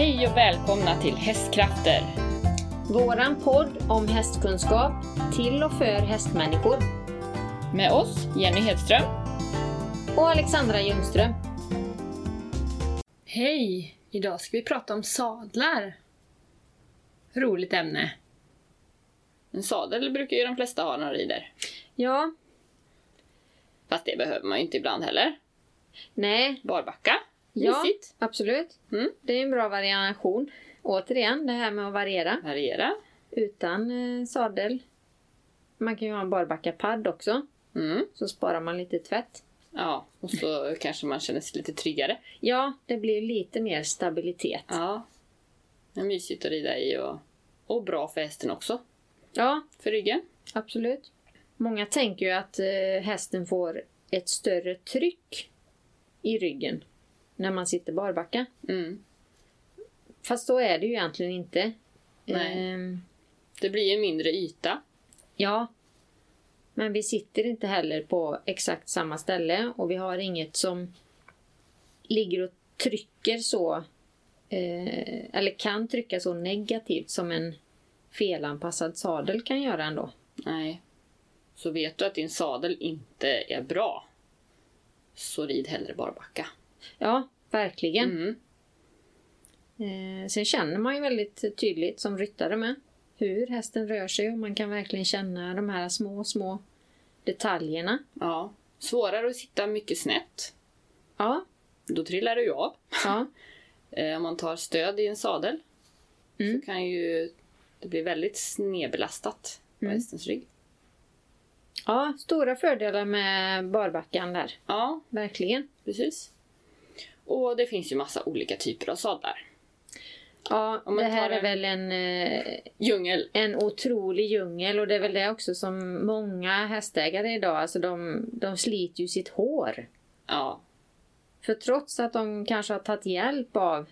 Hej och välkomna till Hästkrafter! Våran podd om hästkunskap till och för hästmänniskor. Med oss, Jenny Hedström. Och Alexandra Ljungström. Hej! Idag ska vi prata om sadlar. Roligt ämne. En sadel brukar ju de flesta ha när de rider. Ja, Fast det behöver man ju inte ibland heller. nej, Barbacka. Ja, Mysigt. absolut. Mm. Det är en bra variation. Återigen, det här med att variera Variera. utan eh, sadel. Man kan ju ha en barbackapadd också, Mm. så sparar man lite tvätt. Ja, och så kanske man känner sig lite tryggare. Ja, det blir lite mer stabilitet. Ja. Det är mysigt att rida i och, och bra för hästen också. Ja, För ryggen. absolut. Många tänker ju att eh, hästen får ett större tryck i ryggen när man sitter barbacka. Mm. Fast så är det ju egentligen inte. Nej. Ehm, Det blir en mindre yta. ja. Men vi sitter inte heller på exakt samma ställe och vi har inget som ligger och trycker så eh, eller kan trycka så negativt som en felanpassad sadel kan göra ändå. Nej. Så vet du att din sadel inte är bra, så rid hellre barbacka. Ja, verkligen. Mm. Eh, sen känner man ju väldigt tydligt som ryttare med hur hästen rör sig och man kan verkligen känna de här små, små detaljerna. Ja. Svårare att sitta mycket snett. Ja, Då trillar du ju av. ja, Eh, om man tar stöd i en sadel Mm. så kan ju det bli väldigt snedbelastat på Mm. hästens rygg. ja, stora fördelar med barbackan där. Ja, Verkligen. precis. Och det finns ju massa olika typer av sadlar. Ja, det här tar är en- väl en, eh, Djungel. en otrolig djungel och det är väl det också som många hästägare idag, alltså de, de sliter ju sitt hår. Ja, För trots att de kanske har tagit hjälp av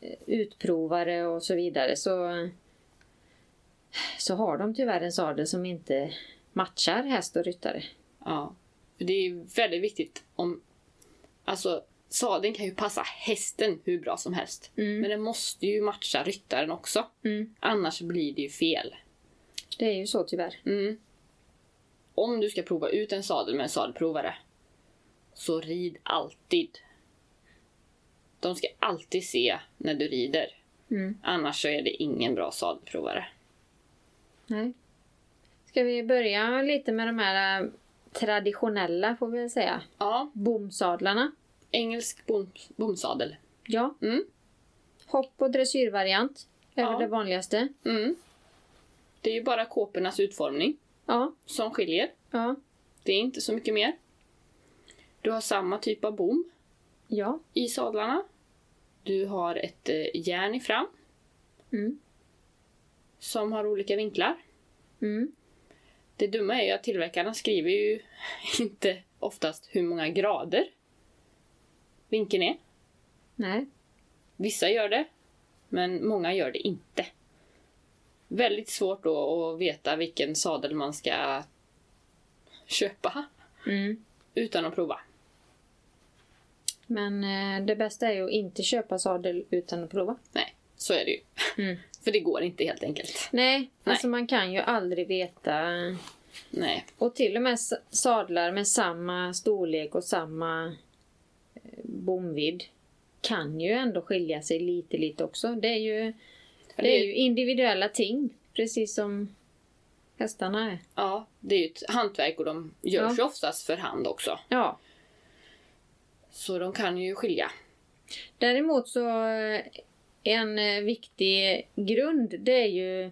eh, utprovare och så vidare så, så har de tyvärr en sadel som inte matchar häst och ryttare. ja. För det är väldigt viktigt om... Alltså, sadeln kan ju passa hästen hur bra som helst. Mm. Men den måste ju matcha ryttaren också. Mm. Annars blir det ju fel. Det är ju så tyvärr. Mm. Om du ska prova ut en sadel med en sadelprovare så rid alltid. De ska alltid se när du rider. Mm. Annars så är det ingen bra sadelprovare. Nej. Ska vi börja lite med de här eh, traditionella, får vi väl säga, Ja, bomsadlarna? Engelsk bom, bomsadel. Ja. Mm. Hopp och dressyrvariant är Ja. väl det vanligaste. Mm. Det är ju bara kåpornas utformning Ja. som skiljer. Ja. Det är inte så mycket mer. Du har samma typ av bom Ja. i sadlarna. Du har ett eh, järn i fram Mm. som har olika vinklar. Mm. Det dumma är ju att tillverkarna skriver ju inte oftast hur många grader vinkeln är. Nej. Vissa gör det, men många gör det inte. Väldigt svårt då att veta vilken sadel man ska köpa Mm. utan att prova. Men eh, det bästa är ju att inte köpa sadel utan att prova. Nej, så är det ju. Mm. För det går inte helt enkelt. Nej, alltså man kan ju aldrig veta. Nej. Och till och med sadlar med samma storlek och samma bomvidd kan ju ändå skilja sig lite, lite också. Det är ju, det är ju individuella ting, precis som hästarna är. Ja, det är ju ett hantverk och de görs Ja. ju oftast för hand också. Ja. Så de kan ju skilja. Däremot så eh, en eh, viktig grund det är ju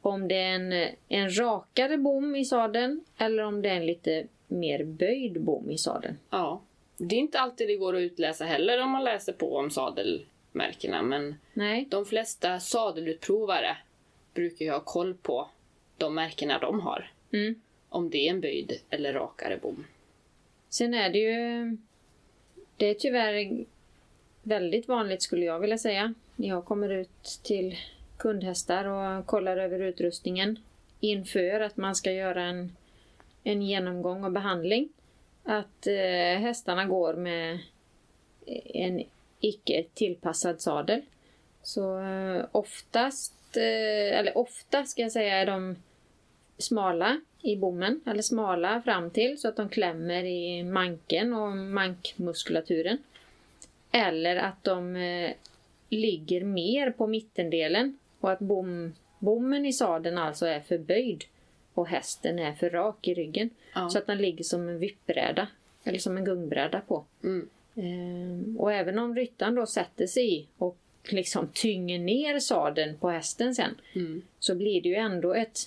om det är en, eh, en rakare bom i sadeln eller om det är en lite mer böjd bom i sadeln. Ja. Det är inte alltid det går att utläsa heller om man läser på om sadelmärkena, men Nej. de flesta sadelutprovare brukar ju ha koll på de märkena de har. Mm. Om det är en böjd eller rakare bom. Sen är det ju... Det är tyvärr väldigt vanligt skulle jag vilja säga. Jag kommer ut till kundhästar och kollar över utrustningen inför att man ska göra en, en genomgång och behandling. Att eh, hästarna går med en icke tillpassad sadel. Så eh, oftast, eh, eller ofta ska jag säga, är de smala i bommen, eller smala fram till så att de klämmer i manken och mankmuskulaturen. Eller att de eh, ligger mer på mittendelen och att bom, bommen i sadeln alltså är förböjd och hästen är för rak i ryggen. Ja. Så att den ligger som en vippbräda, eller som en gungbräda på. Mm. Ehm, och även om ryttaren då sätter sig i och liksom tynger ner sadeln på hästen sen Mm. så blir det ju ändå ett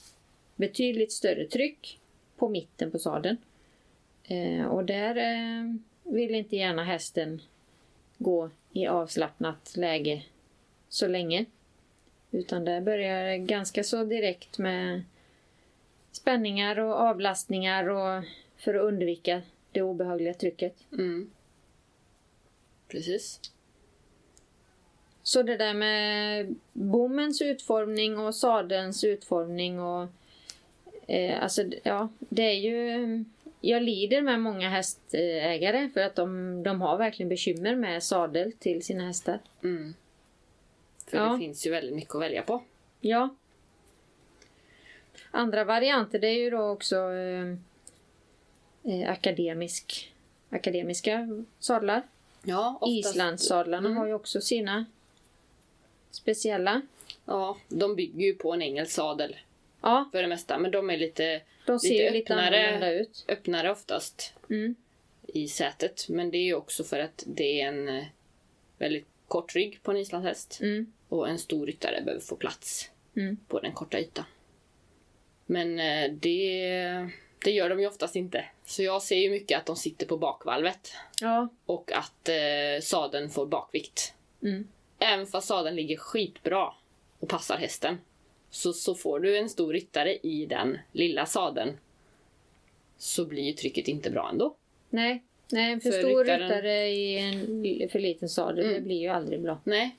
betydligt större tryck på mitten på sadeln. Eh, och där eh, vill inte gärna hästen gå i avslappnat läge så länge. Utan där börjar det ganska så direkt med spänningar och avlastningar och för att undvika det obehagliga trycket. Mm. Precis. Så det där med bommens utformning och sadelns utformning och eh, alltså ja, det är ju jag lider med många hästägare för att de, de har verkligen bekymmer med sadel till sina hästar. Mm. För Ja. det finns ju väldigt mycket att välja på. Ja. Andra varianter det är ju då också eh, eh, akademisk, akademiska sadlar. Ja, oftast, Islandssadlarna Mm. har ju också sina speciella. Ja, de bygger ju på en engelsk sadel Ja, för det mesta. Men de är lite de ser Lite lite öppnare. ut. öppnare oftast Mm. i sätet. Men det är ju också för att det är en eh, väldigt kort rygg på en islandshäst. Mm. Och en stor ryttare behöver få plats Mm. på den korta ytan. Men eh, det, det gör de ju oftast inte. Så jag ser ju mycket att de sitter på bakvalvet. Ja. Och att eh, sadeln får bakvikt. Mm. Även fast sadeln ligger skitbra och passar hästen. Så, så får du en stor ryttare i den lilla sadeln. Så blir ju trycket inte bra ändå. Nej, nej för, För stor ryttaren- ryttare i en för liten sadel, Mm. det blir ju aldrig bra. Nej.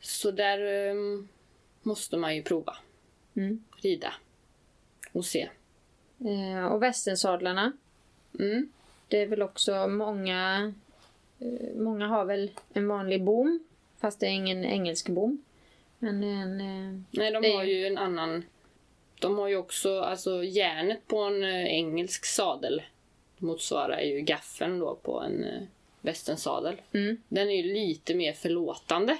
Så där eh, måste man ju prova. Mm. Rida. Och se. Eh, och västernsadlarna, Mm. det är väl också många... Eh, många har väl en vanlig bom, fast det är ingen engelsk bom. Men en... Eh, Nej, de har ju en annan... De har ju också, alltså järnet på en eh, engelsk sadel motsvarar ju gaffeln då på en eh, västernsadel. mm, Den är ju lite mer förlåtande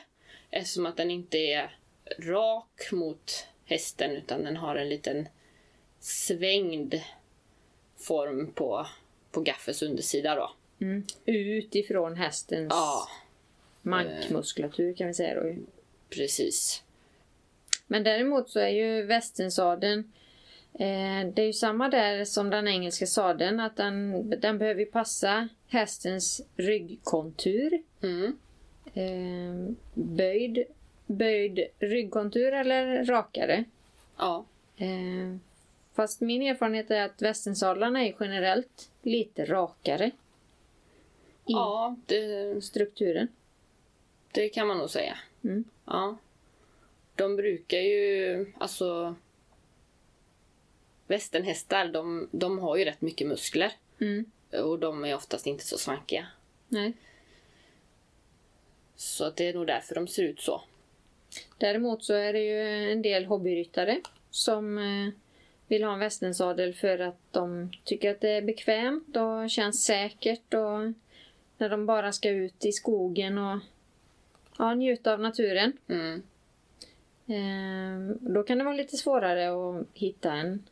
eftersom att den inte är rak mot hästen utan den har en liten svängd form på, på gaffels undersida då. mm, utifrån hästens Ja, mankmuskulatur kan vi säga då. precis. Men däremot så är ju västernsadeln eh, det är ju samma där som den engelska sadeln att den, den behöver passa hästens ryggkontur. Mm. Eh, böjd, böjd ryggkontur eller rakare. Ja, Eh, fast min erfarenhet är att västernsadlarna är generellt lite rakare i ja det, strukturen. det kan man nog säga. Mm. Ja. De brukar ju, alltså... Västernhästar, de, de har ju rätt mycket muskler. Mm. Och de är oftast inte så svankiga. Nej. Så det är nog därför de ser ut så. Däremot så är det ju en del hobbyryttare som eh, vill ha en västernsadel för att de tycker att det är bekvämt och känns säkert och när de bara ska ut i skogen och ja, njuta av naturen. Mm. Eh, då kan det vara lite svårare att hitta en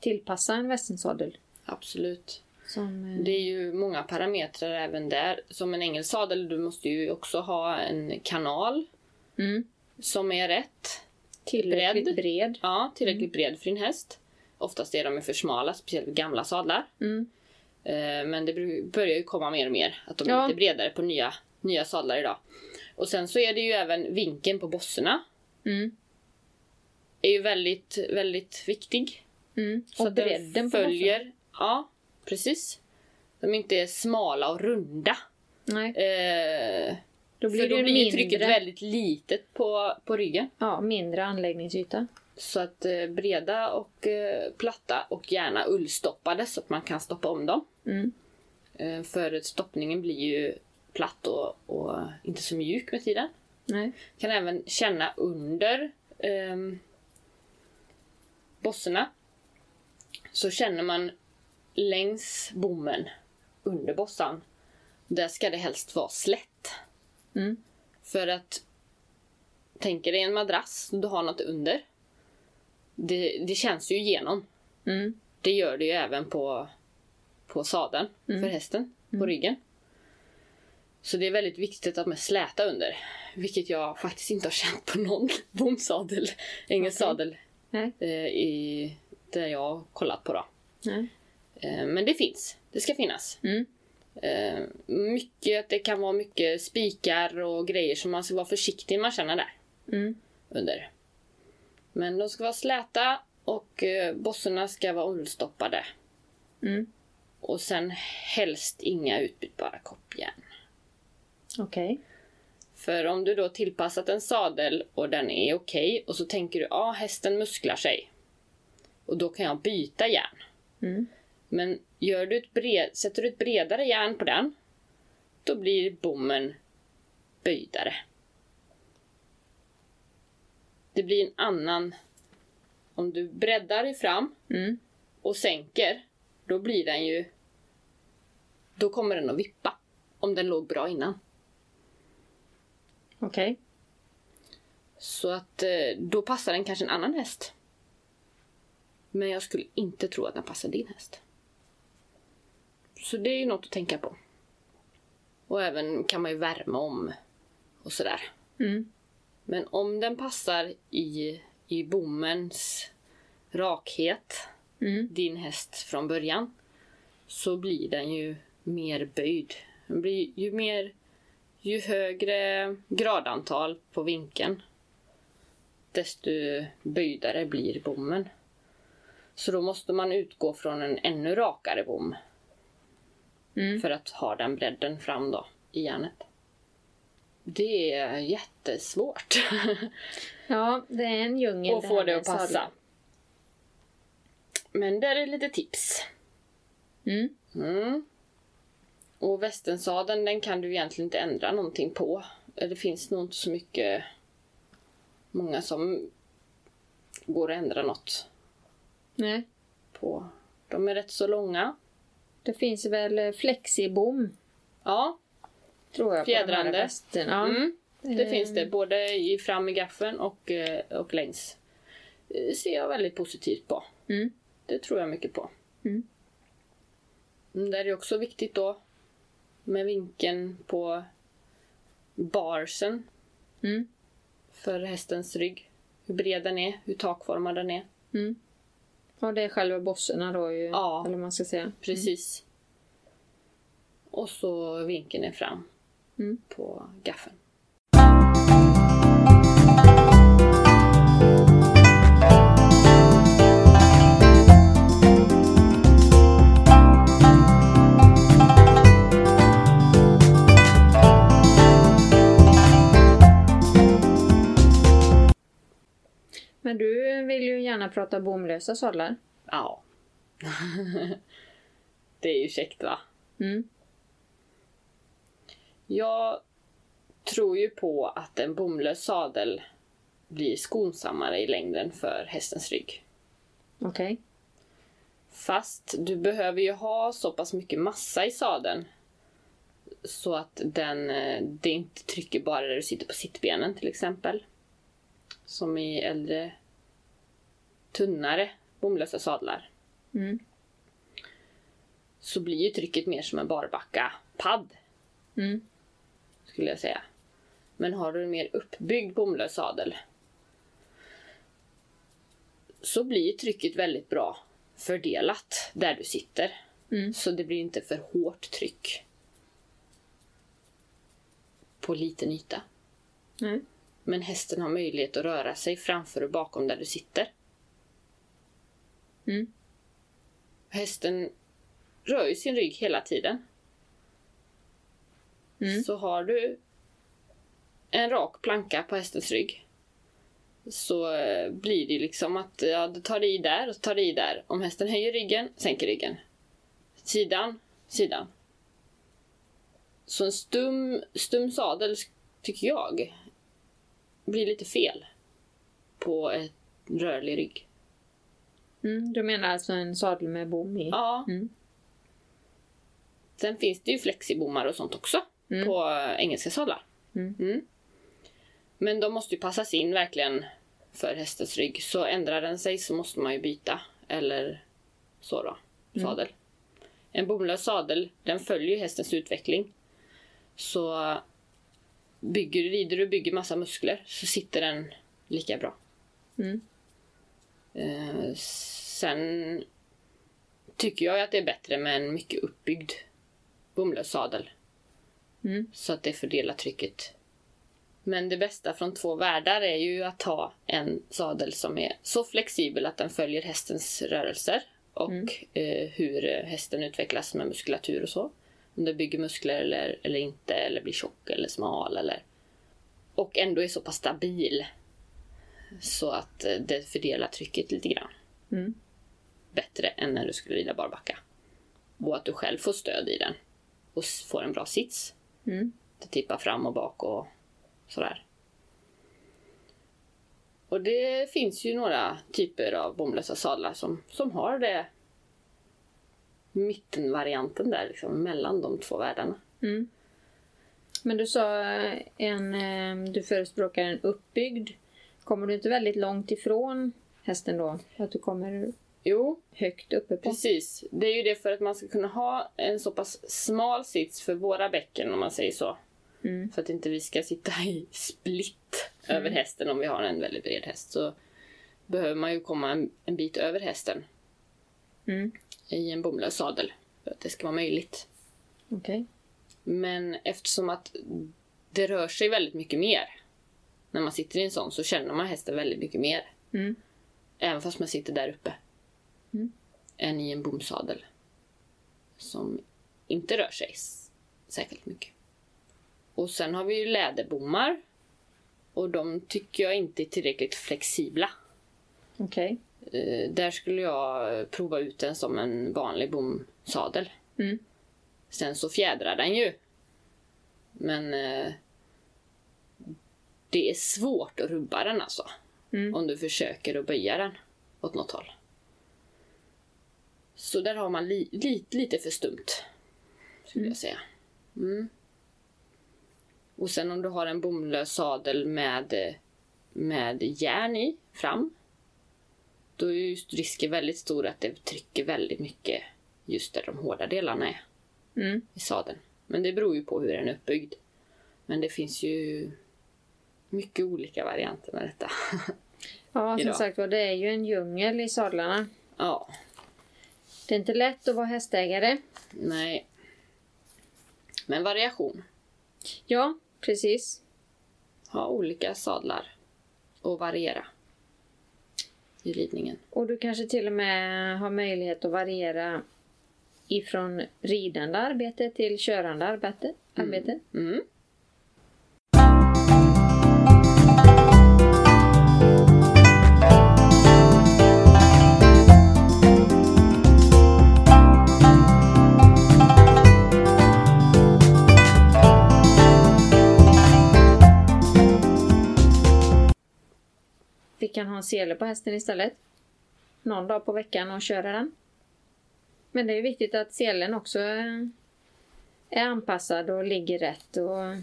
tillpassa en västernsadel. Absolut. Som, eh, Det är ju många parametrar även där. Som en engelsk sadel, du måste ju också ha en kanal mm, som är rätt. tillräckligt bredd. bred. Ja, tillräckligt bred för din häst. Oftast är de för smala, speciellt gamla sadlar. Mm, Eh, Men det börjar ju komma mer och mer. Att de är Ja. lite bredare på nya, nya sadlar idag. Och sen så är det ju även vinkeln på bosserna. mm, Är ju väldigt, väldigt viktig. mm. Så Och att den bredden på följer. Ja, precis. De inte är smala och runda. Nej, Eh, då blir för då blir mindre, trycket väldigt litet på, på ryggen. ja, mindre anläggningsyta. Så att eh, breda och eh, platta och gärna ullstoppade så att man kan stoppa om dem. Mm. Eh, för stoppningen blir ju platt och, och inte så mjuk med tiden. Nej. Kan även känna under um, bossorna. Så känner man längs bommen under bossan. Där ska det helst vara slätt. Mm. För att tänker dig en madrass, du har något under. Det, det känns ju igenom. Mm. Det gör det ju även på, på sadeln Mm. för hästen, på ryggen. Så det är väldigt viktigt att med släta under. Vilket jag faktiskt inte har känt på någon bomsadel, engelsk Okej. sadel, eh, i, där jag har kollat på. Då. Nej. Eh, men det finns, det ska finnas. Mm. Eh, mycket, det kan vara mycket spikar och grejer som man ska vara försiktig med att känna där Mm. under. Men de ska vara släta och eh, bossorna ska vara ullstoppade. Mm. Och sen helst inga utbytbara koppjärn. Okej. För om du då tillpassat en sadel och den är okej och så tänker du ja ah, hästen musklar sig. Och då kan jag byta järn. Mm. Men gör du ett bred, sätter du ett bredare järn på den då blir bommen böjdare. Det blir en annan... Om du breddar i fram Mm. och sänker, då blir den ju... Då kommer den att vippa. Om den låg bra innan. Okej. Så att eh, då passar den kanske en annan häst. Men jag skulle inte tro att den passar din häst. Så det är ju något att tänka på. Och även kan man ju värma om och sådär. Mm. Men om den passar i, i bommens rakhet, Mm. din häst från början, så blir den ju mer böjd. Den blir ju mer ju högre gradantal på vinkeln, desto böjdare blir bommen. Så då måste man utgå från en ännu rakare bom Mm. för att ha den bredden fram då i järnet. Det är jättesvårt Ja, det är en djungel. att få det att passa. sadlar. Men där är lite tips. Mm. Mm. Och västensadeln den kan du egentligen inte ändra någonting på. Det finns nog inte så mycket många som går att ändra något Nej. på. De är rätt så långa. Det finns väl eh, flexibom, Ja, tror jag. Fjädrande. Ja. mm, det Eh, finns det. Både i fram i gaffeln och, eh, och längs. Det ser jag väldigt positivt på. Mm. Det tror jag mycket på. Mm. Mm, Där är det också viktigt då med vinkeln på barsen Mm. för hästens rygg. Hur bred den är, hur takformad den är. Mm. Och det är själva bosserna då ju. Ja. Eller vad man ska säga. Precis. Och så vinkeln är fram Mm. på gaffeln. Men du vill ju gärna prata bomlösa sadlar. Ja. det är ju käckt va? Mm. Jag tror ju på att en bomlös sadel blir skonsammare i längden för hästens rygg. Okej. Fast du behöver ju ha så pass mycket massa i sadeln så att den, eh, det inte trycker bara där du sitter på sittbenen till exempel. Som i äldre tunnare bomlösa sadlar. Mm. Så blir ju trycket mer som en barbacka padd Mm. skulle jag säga. Men har du en mer uppbyggd bomlös sadel så blir trycket väldigt bra fördelat där du sitter. Mm. Så det blir inte för hårt tryck på liten yta. Nej. Men hästen har möjlighet att röra sig framför och bakom där du sitter. Mm. Hästen rör ju sin rygg hela tiden. Mm. Så har du en rak planka på hästens rygg så eh, blir det liksom att ja, du tar i där och tar i där. Om hästen höjer ryggen, sänker ryggen. Sidan, sidan. Så en stum, stum sadel, tycker jag, blir lite fel på ett rörlig rygg. Mm, du menar alltså en sadel med bom i? Ja. Mm. Sen finns det ju flexibommar och sånt också Mm. på eh, engelska sadlar. Mm. Men de måste ju passas in verkligen för hästens rygg. Så ändrar den sig så måste man ju byta. Eller så då, sadel. En bomlös sadel, den följer ju hästens utveckling. Så bygger, rider du och bygger massa muskler så sitter den lika bra. Mm. Eh, sen tycker jag att det är bättre med en mycket uppbyggd bomlös sadel. Mm. Så att det fördelar trycket. Men det bästa från två världar är ju att ha en sadel som är så flexibel att den följer hästens rörelser och Mm. eh, hur hästen utvecklas med muskulatur och så. Om det bygger muskler eller, eller inte, eller blir tjock eller smal. Eller... Och ändå är så pass stabil så att eh, det fördelar trycket lite grann Mm. bättre än när du skulle rida barbacka. Och att du själv får stöd i den och får en bra sits. Mm. Det tippar fram och bak och sådär. Och det finns ju några typer av bomlösa sadlar som, som har det mittenvarianten där liksom, mellan de två världarna. Mm. Men du sa eh, en, eh, du förespråkar en uppbyggd. Kommer du inte väldigt långt ifrån hästen då? Att du kommer Jo, högt uppe på? precis. Det är ju det för att man ska kunna ha en så pass smal sits för våra bäcken om man säger så. Mm. För att inte vi ska sitta i split över hästen om vi har en väldigt bred häst. Så behöver man ju komma en, en bit över hästen Mm. I en bomlös sadel. För att det ska vara möjligt. Okej. Men eftersom att det rör sig väldigt mycket mer när man sitter i en sån så känner man hästen väldigt mycket mer. Mm. Även fast man sitter där uppe. Mm. Än i en bomsadel. Som inte rör sig särskilt mycket. Och sen har vi ju läderbommar. Och de tycker jag inte är tillräckligt flexibla. Okej. Eh, där skulle jag eh, prova ut den som en vanlig bomsadel. Mm. Sen så fjädrar den ju. Men eh, det är svårt att rubba den alltså. Mm. Om du försöker att böja den åt något håll. Så där har man li, li, lite för stumt. Skulle jag säga. Mm. Och sen om du har en bomlös sadel med, eh, med järn i fram. Då är just risken väldigt stor att det trycker väldigt mycket just där de hårda delarna är Mm. i sadeln. Men det beror ju på hur den är uppbyggd. Men det finns ju mycket olika varianter med detta. Ja, som sagt var, det är ju en djungel i sadlarna. ja, Det är inte lätt att vara hästägare. nej. Men variation. Ja, precis. Ha olika sadlar och variera i ridningen. Och du kanske till och med har möjlighet att variera ifrån ridande arbete till körande arbete. arbete. Mm. Vi kan ha en sele på hästen istället. Någon dag på veckan och köra den. Men det är viktigt att selen också är är anpassad och ligger rätt. Och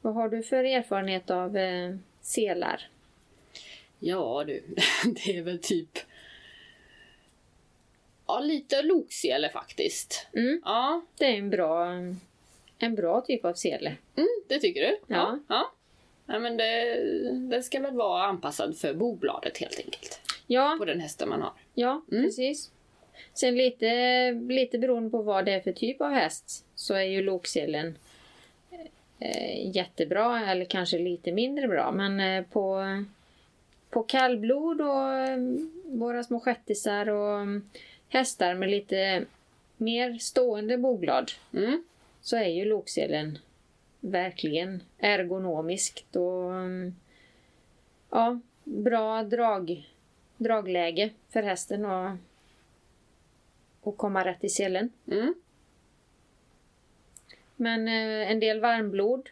vad har du för erfarenhet av eh, selar? Ja du, det är väl typ... Ja, lite loksele faktiskt. Mm, Ja, det är en bra, en bra typ av sele. mm, det tycker du? Ja. ja. Ja men det, det ska väl vara anpassad för bobladet helt enkelt. Ja, På den hästen man har. ja Mm. precis. Sen lite, lite beroende på vad det är för typ av häst så är ju lokselen eh, jättebra eller kanske lite mindre bra. Men eh, på, på kallblod och eh, våra små shettisar och mm, hästar med lite mer stående boblad Mm. så är ju lokselen verkligen ergonomiskt och mm, ja, bra drag, dragläge för hästen och, och komma rätt i selen. Mm. Men eh, en del varmblod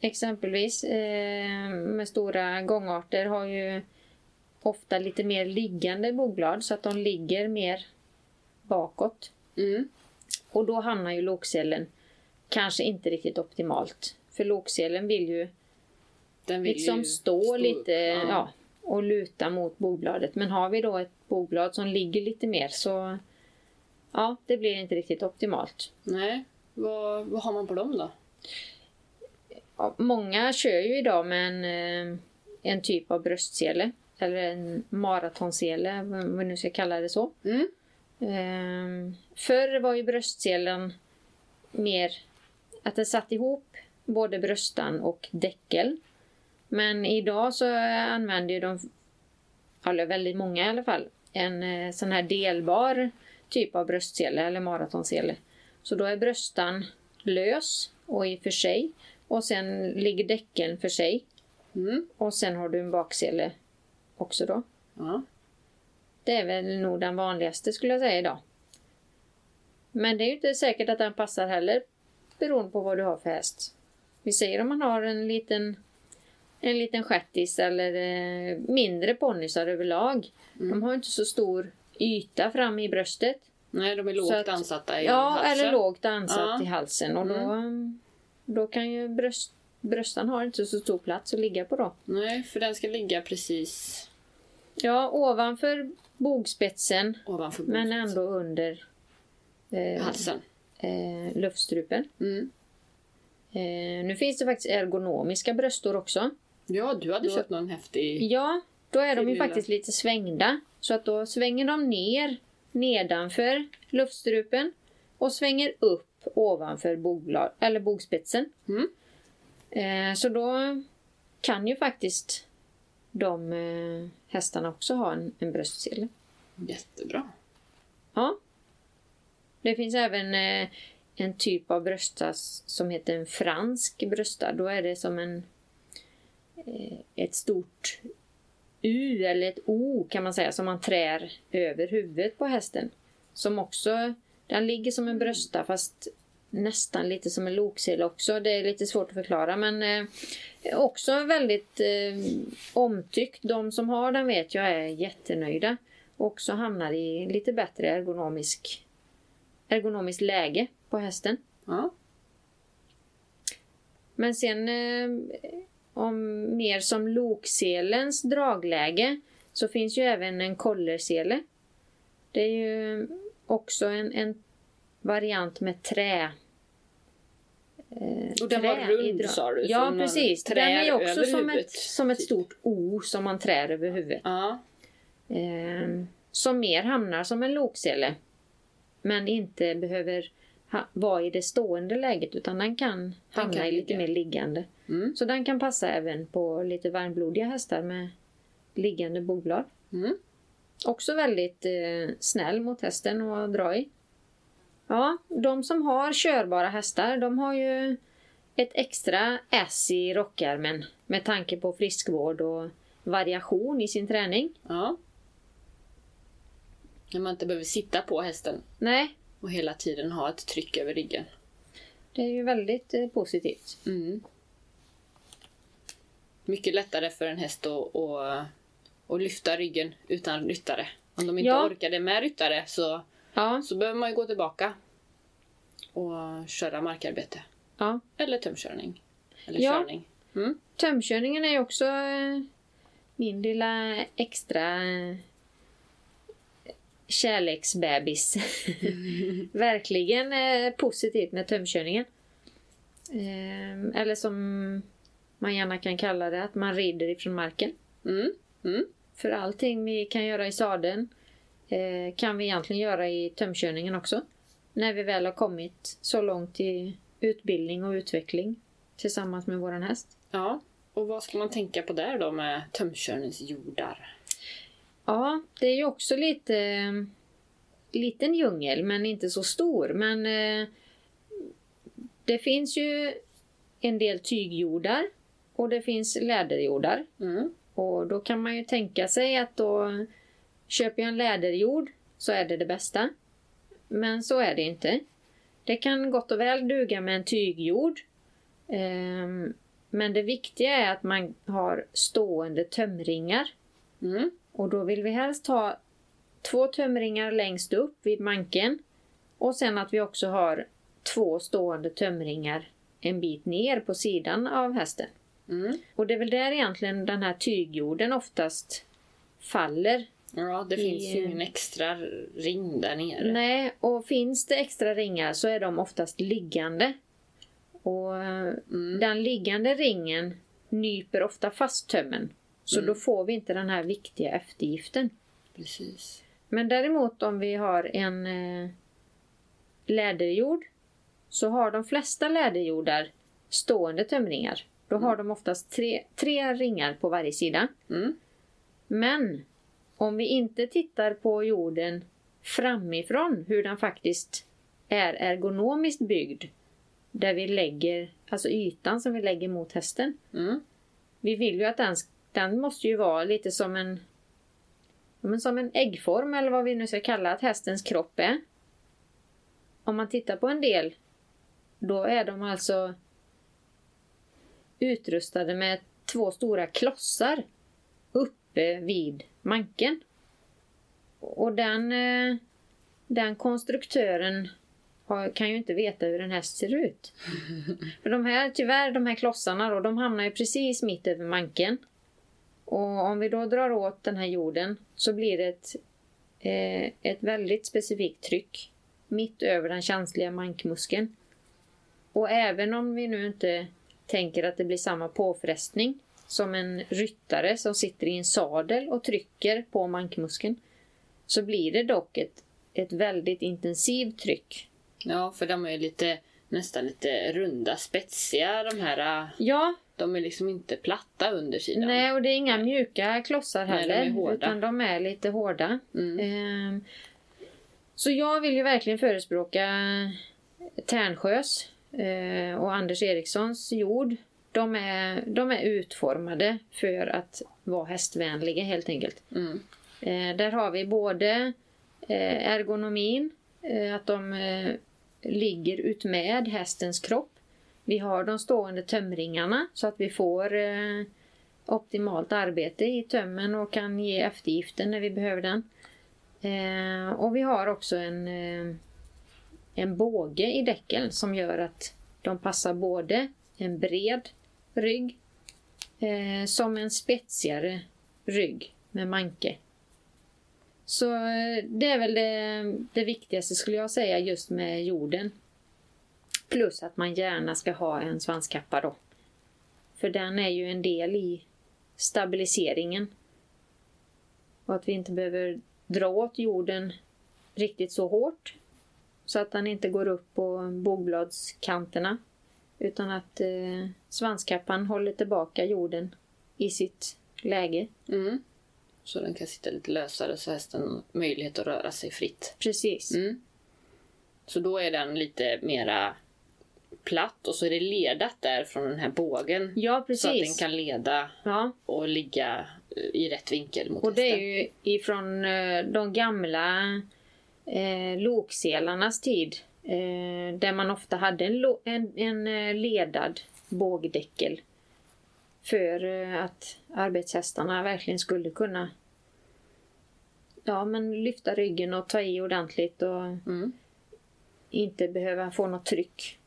exempelvis eh, med stora gångarter har ju ofta lite mer liggande bogblad så att de ligger mer bakåt. Mm. Och då hamnar ju lokselen kanske inte riktigt optimalt. För lokselen vill ju Den vill liksom ju stå, upp. lite ja. och luta mot bogbladet. Men har vi då ett boblad som ligger lite mer så ja, det blir inte riktigt optimalt. Nej. Vad, vad har man på dem då? Ja, många kör ju idag med en, eh, en typ av bröstsele. Eller en maratonsele, vad vi nu ska kalla det så. Mm. Ehm, förr var ju bröstselen mer att den satt ihop både bröstan och däckel. Men idag så använder ju de, eller väldigt många i alla fall, en eh, sån här delbar typ av bröstsele eller maratonsele. Så då är bröstan lös och i för sig och sen ligger däckeln för sig Mm. och sen har du en baksele också då. Ja. Det är väl nog den vanligaste skulle jag säga idag. Men det är ju inte säkert att den passar heller beroende på vad du har för häst. Vi säger om man har en liten en liten stjärtis eller eh, mindre ponnysar överlag. De har inte så stor yta fram i bröstet. Nej, de är lågt att- ansatta i Ja, halsen. eller lågt ansatt Ja. i halsen. Och då, då kan ju bröst, bröstan ha inte så stor plats att ligga på då. Nej, för den ska ligga precis Ja, ovanför bogspetsen ovanför men boken. ändå under eh, halsen. Eh, luftstrupen. Mm. Eh, nu finns det faktiskt ergonomiska bröstor också. Ja, du hade Då- köpt någon häftig... Ja, då är de ju lilla. faktiskt lite svängda. Så att då svänger de ner nedanför luftstrupen och svänger upp ovanför bogblad, eller bogspetsen. Mm. Eh, så då kan ju faktiskt de eh, hästarna också ha en, en bröstsele. Jättebra. Det finns även eh, en typ av brösta som heter en fransk brösta. Då är det som en eh, ett stort U eller ett O kan man säga som man trär över huvudet på hästen. Som också, den ligger som en brösta fast nästan lite som en loksele också. Det är lite svårt att förklara men eh, också väldigt eh, omtyckt. De som har den vet jag är jättenöjda. Och också hamnar i lite bättre ergonomisk, ergonomiskt läge på hästen. Ja. Men sen eh, om mer som lokselens dragläge så finns ju även en kollersele. Det är ju också en, en variant med trä. Eh, Och den var trä rund, i dra- sa du, Ja precis. Den är också som huvudet, ett, som ett typ. stort O som man trär över huvudet. Ja. Eh, som mer hamnar som en loksele. Men inte behöver ha, vara i det stående läget utan den kan hamna kan i lite ligga. mer liggande. Mm. Så den kan passa även på lite varmblodiga hästar med liggande bogblad. Mm. Också väldigt eh, snäll mot hästen att dra i. Ja, de som har körbara hästar de har ju ett extra S i rockärmen med tanke på friskvård och variation i sin träning. ja. När man inte behöver sitta på hästen Nej, och hela tiden ha ett tryck över ryggen. det är ju väldigt eh, positivt. Mm. Mycket lättare för en häst att, att, att lyfta ryggen utan ryttare. Om de inte Ja. orkar det med ryttare så, Ja, så behöver man ju gå tillbaka och köra markarbete. ja. Eller tömkörning. Eller Ja. körning. Mm. Tömkörningen är ju också eh, min lilla extra eh, kärleksbebis. Verkligen eh, positivt med tömkörningen. Eh, eller som man gärna kan kalla det, att man rider ifrån marken. Mm. Mm. För allting vi kan göra i sadeln eh, kan vi egentligen göra i tömkörningen också. När vi väl har kommit så långt i utbildning och utveckling tillsammans med våran häst. Ja. Och vad ska man tänka på där då med tömkörningsjordar? Ja, det är ju också lite liten djungel, men inte så stor. Men eh, det finns ju en del tygjordar och det finns läderjordar. Mm. Och då kan man ju tänka sig att då köper jag en läderjord så är det det bästa. Men så är det inte. Det kan gott och väl duga med en tygjord. Ehm, men det viktiga är att man har stående tömringar. Mm. Och då vill vi helst ha två tömringar längst upp vid manken. Och sen att vi också har två stående tömringar en bit ner på sidan av hästen. Mm. Och det är väl där egentligen den här tygjorden oftast faller. Ja, det I- finns ju ingen extra ring där nere. Nej, och finns det extra ringar så är de oftast liggande. Och eh, Mm. den liggande ringen nyper ofta fast tömmen. Så Mm. då får vi inte den här viktiga eftergiften. Precis. Men däremot om vi har en eh, läderjord så har de flesta läderjordar stående tömringar. Då har de oftast tre, tre ringar på varje sida. Mm. Men om vi inte tittar på jorden framifrån, hur den faktiskt är ergonomiskt byggd, där vi lägger, alltså ytan som vi lägger mot hästen. Mm. Vi vill ju att den, den måste ju vara lite som en, men som en äggform eller vad vi nu ska kalla att hästens kropp är. Om man tittar på en del, då är de alltså utrustade med två stora klossar uppe vid manken. Och den, eh, den konstruktören kan ju inte veta hur en häst ser ut. För de här, tyvärr, de här klossarna då, de hamnar ju precis mitt över manken. Och om vi då drar åt den här jorden så blir det ett, eh, ett väldigt specifikt tryck mitt över den känsliga mankmuskeln. Och även om vi nu inte tänker att det blir samma påfrestning som en ryttare som sitter i en sadel och trycker på mankmuskeln så blir det dock ett, ett väldigt intensivt tryck. Ja, för de är lite nästan lite runda, spetsiga de här. äh, Ja, De är liksom inte platta under sidan. nej och det är inga mjuka klossar Nej, de är heller hårda. utan de är lite hårda. Mm. Ehm, Så jag vill ju verkligen förespråka Tärnsjös eh, och Anders Erikssons jord. De är, de är utformade för att vara hästvänliga helt enkelt. Mm. Eh, där har vi både eh, ergonomin, att de ligger utmed hästens kropp. Vi har de stående tömringarna så att vi får eh, optimalt arbete i tömmen och kan ge eftergiften när vi behöver den. Eh, och vi har också en, eh, en båge i däcken som gör att de passar både en bred rygg eh, som en spetsigare rygg med manke. Så eh, det är väl det, det viktigaste skulle jag säga just med jorden. Plus att man gärna ska ha en svanskappa då. För den är ju en del i stabiliseringen. Och att vi inte behöver dra åt jorden riktigt så hårt. Så att den inte går upp på bogbladskanterna. Utan att eh, svanskappan håller tillbaka jorden i sitt läge. Mm. Så den kan sitta lite lösare så hästen har möjlighet att röra sig fritt. Precis. Mm. Så då är den lite mera platt och så är det ledat där från den här bågen. Ja, Så att den precis. kan leda Ja, och ligga eh, i rätt vinkel mot och det är hästen. ju ifrån eh, de gamla eh, lokselarnas tid. Eh, där man ofta hade en, en, en eh, ledad bågdäckel. För eh, att arbetshästarna verkligen skulle kunna ja, men lyfta ryggen och ta i ordentligt och Mm. inte behöva få något tryck.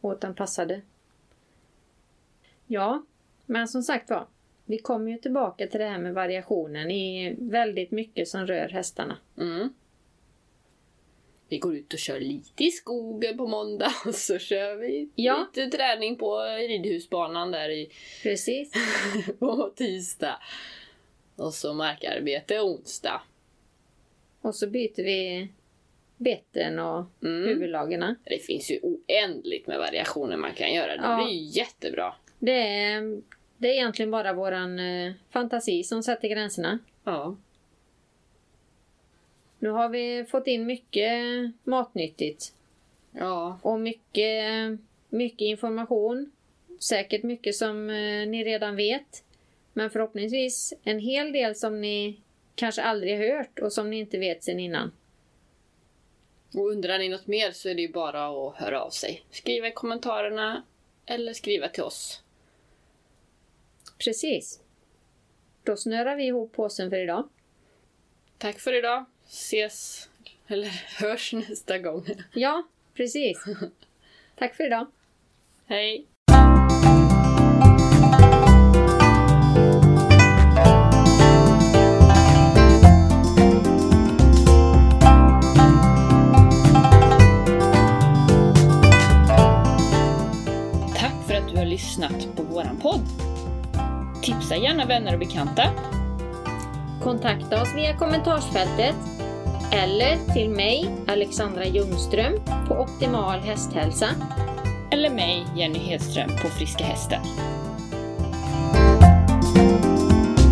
Och att den passade. Ja, men som sagt var. Vi kommer ju tillbaka till det här med variationen i väldigt mycket som rör hästarna. Mm. Vi går ut och kör lite i skogen på måndag och så kör vi Ja. lite träning på ridhusbanan där i, Precis. på tisdag. Och så markarbete onsdag. Och så byter vi betten och Mm. huvudlagerna. Det finns ju oändligt med variationer man kan göra. Det Ja. blir ju jättebra. Det är, det är egentligen bara våran eh, fantasi som sätter gränserna. Ja. Nu har vi fått in mycket matnyttigt. Ja. Och mycket, mycket information. Säkert mycket som eh, ni redan vet. Men förhoppningsvis en hel del som ni kanske aldrig har hört och som ni inte vet sen innan. Och undrar ni något mer så är det ju bara att höra av sig. Skriva i kommentarerna eller skriva till oss. Precis. Då snörar vi ihop påsen för idag. Tack för idag. Ses, eller hörs nästa gång. Ja, precis. Tack för idag. Hej! Tack för att du har lyssnat på våran podd. Tipsa gärna vänner och bekanta. Kontakta oss via kommentarsfältet eller till mig, Alexandra Ljungström, på Optimal Hästhälsa. Eller mig, Jenny Hedström, på Friska Hästen.